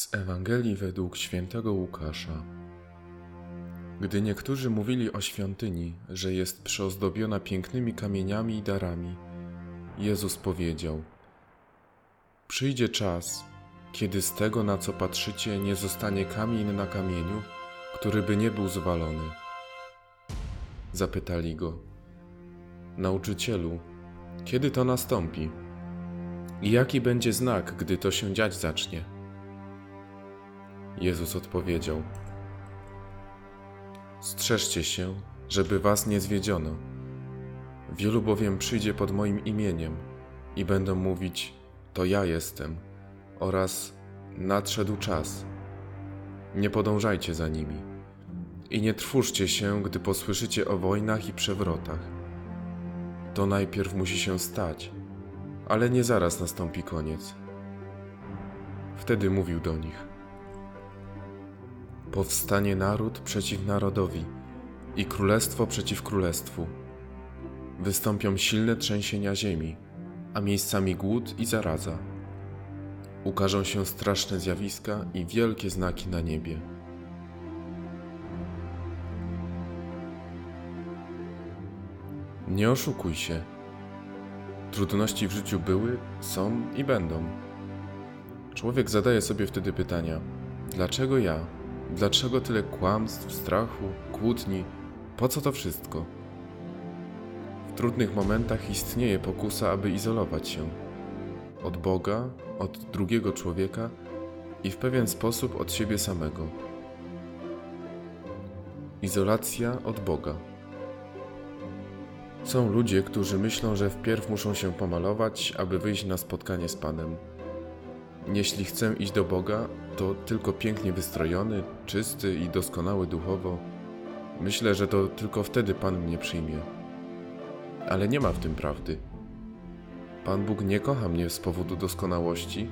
Z Ewangelii według świętego Łukasza. Gdy niektórzy mówili o świątyni, że jest przyozdobiona pięknymi kamieniami i darami, Jezus powiedział: Przyjdzie czas, kiedy z tego, na co patrzycie, nie zostanie kamień na kamieniu, który by nie był zwalony. Zapytali go: Nauczycielu, kiedy to nastąpi? I jaki będzie znak, gdy to się dziać zacznie? Jezus odpowiedział: Strzeżcie się, żeby was nie zwiedziono. Wielu bowiem przyjdzie pod moim imieniem i będą mówić: To ja jestem, oraz nadszedł czas. Nie podążajcie za nimi. I nie trwóżcie się, gdy posłyszycie o wojnach i przewrotach. To najpierw musi się stać, ale nie zaraz nastąpi koniec. Wtedy mówił do nich: Powstanie naród przeciw narodowi i królestwo przeciw królestwu. Wystąpią silne trzęsienia ziemi, a miejscami głód i zaraza. Ukażą się straszne zjawiska i wielkie znaki na niebie. Nie oszukuj się. Trudności w życiu były, są i będą. Człowiek zadaje sobie wtedy pytania: dlaczego ja? Dlaczego tyle kłamstw, strachu, kłótni? Po co to wszystko? W trudnych momentach istnieje pokusa, aby izolować się od Boga, od drugiego człowieka i w pewien sposób od siebie samego. Izolacja od Boga. Są ludzie, którzy myślą, że wpierw muszą się pomalować, aby wyjść na spotkanie z Panem. Jeśli chcę iść do Boga, to tylko pięknie wystrojony, czysty i doskonały duchowo. Myślę, że to tylko wtedy Pan mnie przyjmie. Ale nie ma w tym prawdy. Pan Bóg nie kocha mnie z powodu doskonałości,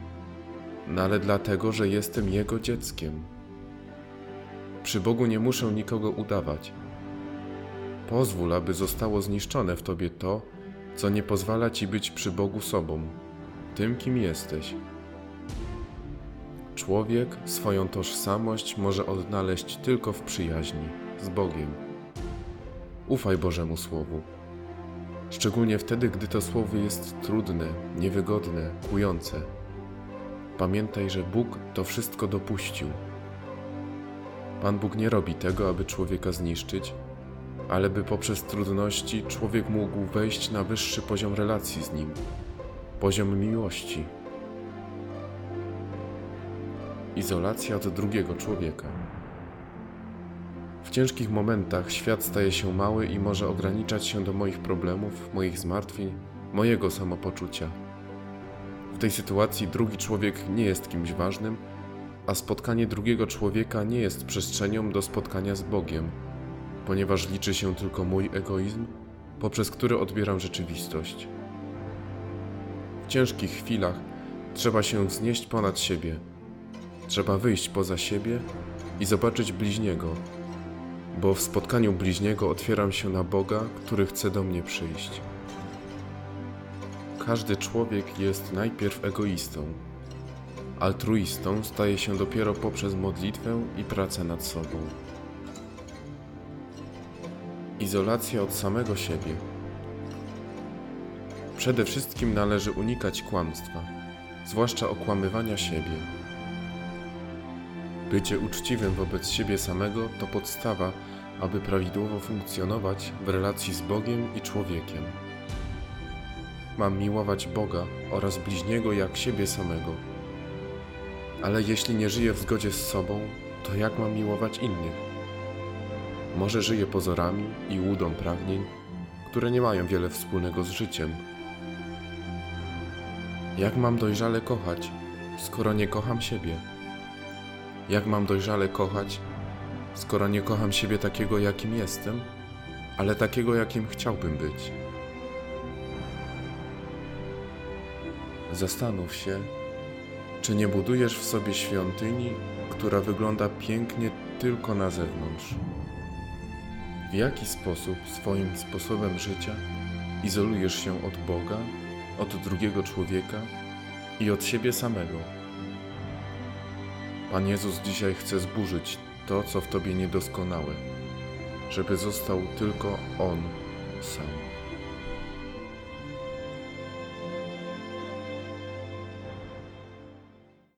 no ale dlatego, że jestem Jego dzieckiem. Przy Bogu nie muszę nikogo udawać. Pozwól, aby zostało zniszczone w Tobie to, co nie pozwala Ci być przy Bogu sobą, tym kim jesteś. Człowiek swoją tożsamość może odnaleźć tylko w przyjaźni z Bogiem. Ufaj Bożemu Słowu. Szczególnie wtedy, gdy to słowo jest trudne, niewygodne, kłujące. Pamiętaj, że Bóg to wszystko dopuścił. Pan Bóg nie robi tego, aby człowieka zniszczyć, ale by poprzez trudności człowiek mógł wejść na wyższy poziom relacji z Nim, poziom miłości izolacja od drugiego człowieka. W ciężkich momentach świat staje się mały i może ograniczać się do moich problemów, moich zmartwień, mojego samopoczucia. W tej sytuacji drugi człowiek nie jest kimś ważnym, a spotkanie drugiego człowieka nie jest przestrzenią do spotkania z Bogiem, ponieważ liczy się tylko mój egoizm, poprzez który odbieram rzeczywistość. W ciężkich chwilach trzeba się wznieść ponad siebie Trzeba wyjść poza siebie i zobaczyć bliźniego, bo w spotkaniu bliźniego otwieram się na Boga, który chce do mnie przyjść. Każdy człowiek jest najpierw egoistą. Altruistą staje się dopiero poprzez modlitwę i pracę nad sobą. Izolacja od samego siebie. Przede wszystkim należy unikać kłamstwa, zwłaszcza okłamywania siebie. Bycie uczciwym wobec siebie samego to podstawa, aby prawidłowo funkcjonować w relacji z Bogiem i człowiekiem. Mam miłować Boga oraz bliźniego jak siebie samego. Ale jeśli nie żyję w zgodzie z sobą, to jak mam miłować innych? Może żyję pozorami i łudą pragnień, które nie mają wiele wspólnego z życiem. Jak mam dojrzale kochać, skoro nie kocham siebie? Jak mam dojrzale kochać, skoro nie kocham siebie takiego, jakim jestem, ale takiego, jakim chciałbym być? Zastanów się, czy nie budujesz w sobie świątyni, która wygląda pięknie tylko na zewnątrz. W jaki sposób swoim sposobem życia izolujesz się od Boga, od drugiego człowieka i od siebie samego? Pan Jezus dzisiaj chce zburzyć to, co w tobie niedoskonałe, żeby został tylko On sam.